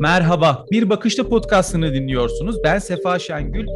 Merhaba, Bir Bakışta podcastını dinliyorsunuz. Ben Sefa Şengül.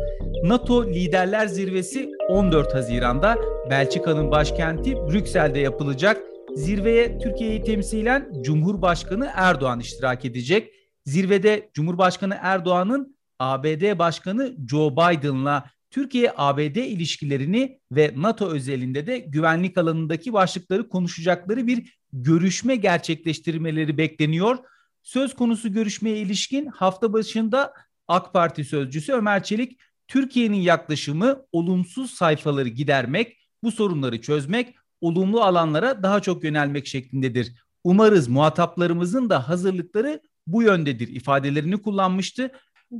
NATO Liderler Zirvesi 14 Haziran'da Belçika'nın başkenti Brüksel'de yapılacak. Zirveye Türkiye'yi temsilen Cumhurbaşkanı Erdoğan iştirak edecek. Zirvede Cumhurbaşkanı Erdoğan'ın ABD Başkanı Joe Biden'la Türkiye-ABD ilişkilerini ve NATO özelinde de güvenlik alanındaki başlıkları konuşacakları bir görüşme gerçekleştirmeleri bekleniyor. Söz konusu görüşmeye ilişkin hafta başında AK Parti sözcüsü Ömer Çelik, Türkiye'nin yaklaşımı olumsuz sayfaları gidermek, bu sorunları çözmek, olumlu alanlara daha çok yönelmek şeklindedir. Umarız muhataplarımızın da hazırlıkları bu yöndedir ifadelerini kullanmıştı.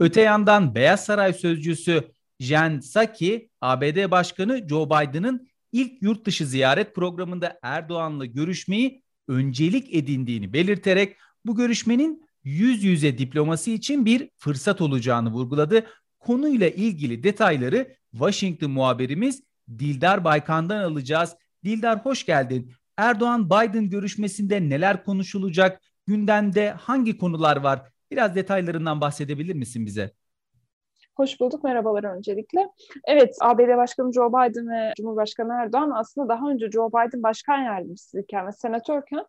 Öte yandan Beyaz Saray sözcüsü Jen Psaki, ABD Başkanı Joe Biden'ın ilk yurt dışı ziyaret programında Erdoğan'la görüşmeyi öncelik edindiğini belirterek bu görüşmenin yüz yüze diplomasi için bir fırsat olacağını vurguladı. Konuyla ilgili detayları Washington muhabirimiz Dildar Baykan'dan alacağız. Dildar hoş geldin. Erdoğan-Biden görüşmesinde neler konuşulacak? Gündemde hangi konular var? Biraz detaylarından bahsedebilir misin bize? Hoş bulduk, merhabalar öncelikle. Evet, ABD Başkanı Joe Biden ve Cumhurbaşkanı Erdoğan aslında daha önce Joe Biden başkan yardımcısıyken ve senatörken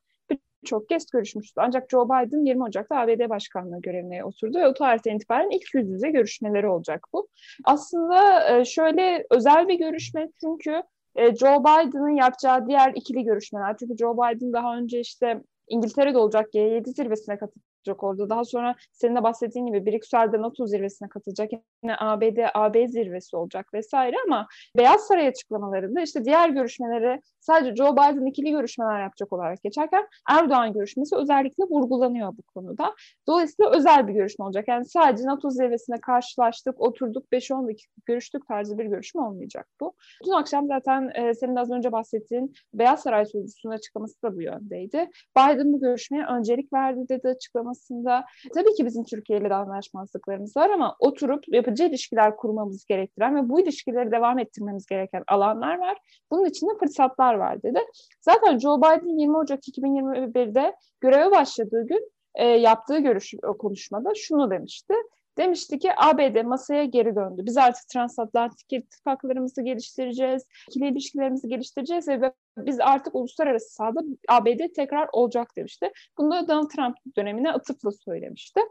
birçok kez görüşmüştü. Ancak Joe Biden 20 Ocak'ta ABD başkanlığı görevine oturdu ve o tarihten itibaren ilk yüz yüze görüşmeleri olacak bu. Aslında e, şöyle özel bir görüşme çünkü e, Joe Biden'ın yapacağı diğer ikili görüşmeler. Çünkü Joe Biden daha önce işte İngiltere'de olacak G7 zirvesine katıldı katılacak orada. Daha sonra senin de bahsettiğin gibi Brüksel'de NATO zirvesine katılacak. Yine ABD, AB zirvesi olacak vesaire ama Beyaz Saray açıklamalarında işte diğer görüşmeleri sadece Joe Biden ikili görüşmeler yapacak olarak geçerken Erdoğan görüşmesi özellikle vurgulanıyor bu konuda. Dolayısıyla özel bir görüşme olacak. Yani sadece NATO zirvesine karşılaştık, oturduk 5-10 dakika görüştük tarzı bir görüşme olmayacak bu. Dün akşam zaten e, senin de az önce bahsettiğin Beyaz Saray sözcüsünün açıklaması da bu yöndeydi. Biden bu görüşmeye öncelik verdi dedi açıklaması aslında tabii ki bizim Türkiye ile de anlaşmazlıklarımız var ama oturup yapıcı ilişkiler kurmamız gerektiren ve bu ilişkileri devam ettirmemiz gereken alanlar var. Bunun için de fırsatlar var dedi. Zaten Joe Biden 20 Ocak 2021'de göreve başladığı gün e, yaptığı görüş konuşmada şunu demişti. Demişti ki ABD masaya geri döndü. Biz artık transatlantik ittifaklarımızı geliştireceğiz, ikili ilişkilerimizi geliştireceğiz ve biz artık uluslararası sahada ABD tekrar olacak demişti. Bunu da Donald Trump dönemine atıfla söylemişti.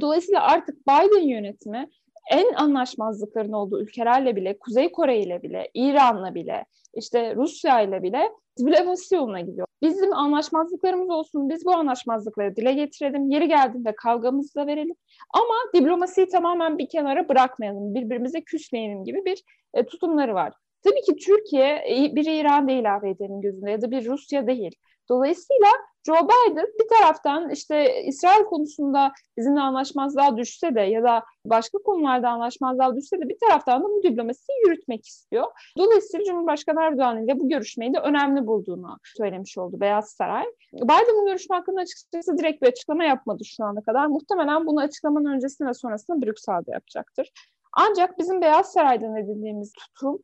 Dolayısıyla artık Biden yönetimi en anlaşmazlıkların olduğu ülkelerle bile, Kuzey Kore ile bile, İran'la bile, işte Rusya ile bile diplomasi yoluna gidiyor. Bizim anlaşmazlıklarımız olsun, biz bu anlaşmazlıkları dile getirelim, yeri geldiğinde kavgamızı da verelim. Ama diplomasiyi tamamen bir kenara bırakmayalım, birbirimize küsmeyelim gibi bir e, tutumları var. Tabii ki Türkiye e, bir İran değil ABD'nin gözünde ya da bir Rusya değil. Dolayısıyla Joe Biden bir taraftan işte İsrail konusunda bizimle anlaşmazlığa düşse de ya da başka konularda anlaşmazlığa düşse de bir taraftan da bu diplomasiyi yürütmek istiyor. Dolayısıyla Cumhurbaşkanı Erdoğan ile bu görüşmeyi de önemli bulduğunu söylemiş oldu Beyaz Saray. Biden bu görüşme hakkında açıkçası direkt bir açıklama yapmadı şu ana kadar. Muhtemelen bunu açıklamanın öncesinde ve sonrasında Brüksel'de yapacaktır. Ancak bizim Beyaz Saray'dan edindiğimiz tutum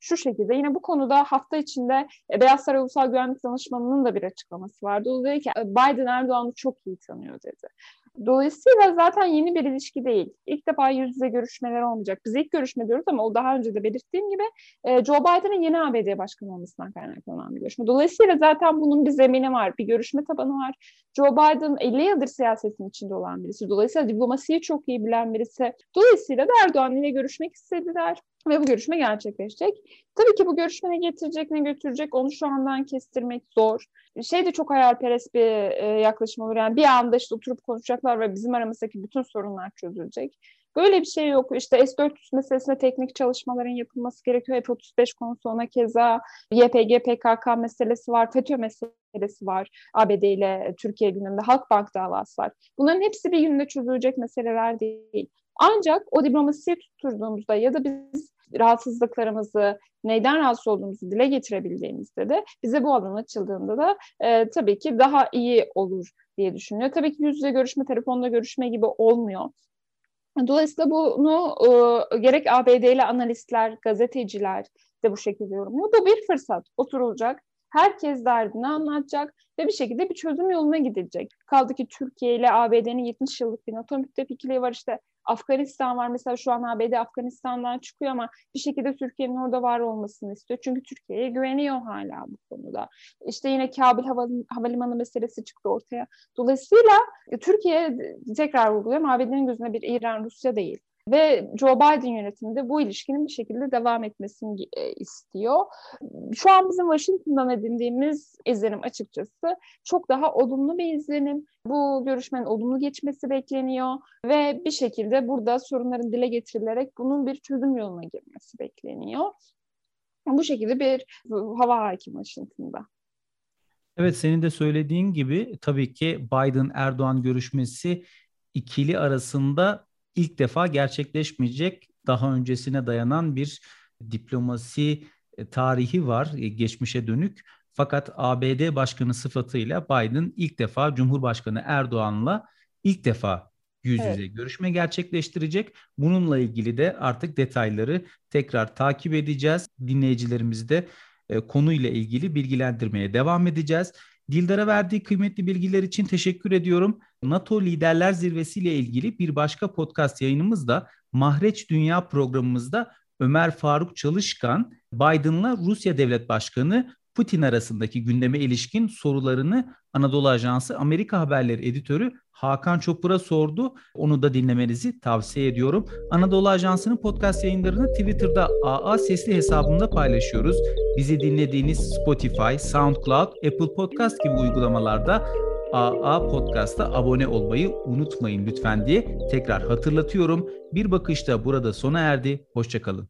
şu şekilde yine bu konuda hafta içinde e, Beyaz Saray Ulusal Güvenlik Danışmanı'nın da bir açıklaması vardı. O dedi ki Biden Erdoğan'ı çok iyi tanıyor dedi. Dolayısıyla zaten yeni bir ilişki değil. İlk defa yüz yüze görüşmeler olmayacak. Biz ilk görüşme diyoruz ama o daha önce de belirttiğim gibi e, Joe Biden'ın yeni ABD başkanı olmasından kaynaklanan bir görüşme. Dolayısıyla zaten bunun bir zemini var, bir görüşme tabanı var. Joe Biden 50 yıldır siyasetin içinde olan birisi. Dolayısıyla diplomasiyi çok iyi bilen birisi. Dolayısıyla da Erdoğan ile görüşmek istediler ve bu görüşme gerçekleşecek. Tabii ki bu görüşme ne getirecek ne götürecek onu şu andan kestirmek zor. Şey de çok hayalperest bir e, yaklaşım olur. Yani bir anda işte oturup konuşacaklar ve bizim aramızdaki bütün sorunlar çözülecek. Böyle bir şey yok. İşte S-400 meselesinde teknik çalışmaların yapılması gerekiyor. F-35 konusu ona keza YPG, PKK meselesi var, FETÖ meselesi var. ABD ile Türkiye gündeminde Halkbank davası var. Bunların hepsi bir günde çözülecek meseleler değil. Ancak o diplomasiyi tutturduğumuzda ya da biz rahatsızlıklarımızı, neyden rahatsız olduğumuzu dile getirebildiğimizde de bize bu alan açıldığında da e, tabii ki daha iyi olur diye düşünüyor. Tabii ki yüz yüze görüşme, telefonda görüşme gibi olmuyor. Dolayısıyla bunu e, gerek ABD'li analistler, gazeteciler de bu şekilde yorumluyor. Bu bir fırsat. Oturulacak, Herkes derdini anlatacak ve bir şekilde bir çözüm yoluna gidilecek. Kaldı ki Türkiye ile ABD'nin 70 yıllık bir NATO müttefikliği var işte Afganistan var mesela şu an ABD Afganistan'dan çıkıyor ama bir şekilde Türkiye'nin orada var olmasını istiyor. Çünkü Türkiye'ye güveniyor hala bu konuda. İşte yine Kabil Havalimanı meselesi çıktı ortaya. Dolayısıyla Türkiye tekrar vurguluyorum ABD'nin gözünde bir İran Rusya değil. Ve Joe Biden yönetiminde bu ilişkinin bir şekilde devam etmesini e, istiyor. Şu an bizim Washington'dan edindiğimiz izlenim açıkçası çok daha olumlu bir izlenim. Bu görüşmenin olumlu geçmesi bekleniyor ve bir şekilde burada sorunların dile getirilerek bunun bir çözüm yoluna girmesi bekleniyor. Bu şekilde bir hava hakim Washington'da. Evet senin de söylediğin gibi tabii ki Biden-Erdoğan görüşmesi ikili arasında ilk defa gerçekleşmeyecek daha öncesine dayanan bir diplomasi e, tarihi var e, geçmişe dönük. Fakat ABD Başkanı sıfatıyla Biden ilk defa Cumhurbaşkanı Erdoğan'la ilk defa yüz yüze evet. görüşme gerçekleştirecek. Bununla ilgili de artık detayları tekrar takip edeceğiz. Dinleyicilerimizi de e, konuyla ilgili bilgilendirmeye devam edeceğiz. Dildar'a verdiği kıymetli bilgiler için teşekkür ediyorum. NATO Liderler Zirvesi ile ilgili bir başka podcast yayınımızda Mahreç Dünya programımızda Ömer Faruk Çalışkan Biden'la Rusya Devlet Başkanı Putin arasındaki gündeme ilişkin sorularını Anadolu Ajansı Amerika Haberleri editörü Hakan Çopur'a sordu. Onu da dinlemenizi tavsiye ediyorum. Anadolu Ajansı'nın podcast yayınlarını Twitter'da AA sesli hesabında paylaşıyoruz. Bizi dinlediğiniz Spotify, SoundCloud, Apple Podcast gibi uygulamalarda AA Podcast'a abone olmayı unutmayın lütfen diye tekrar hatırlatıyorum. Bir bakışta burada sona erdi. Hoşçakalın.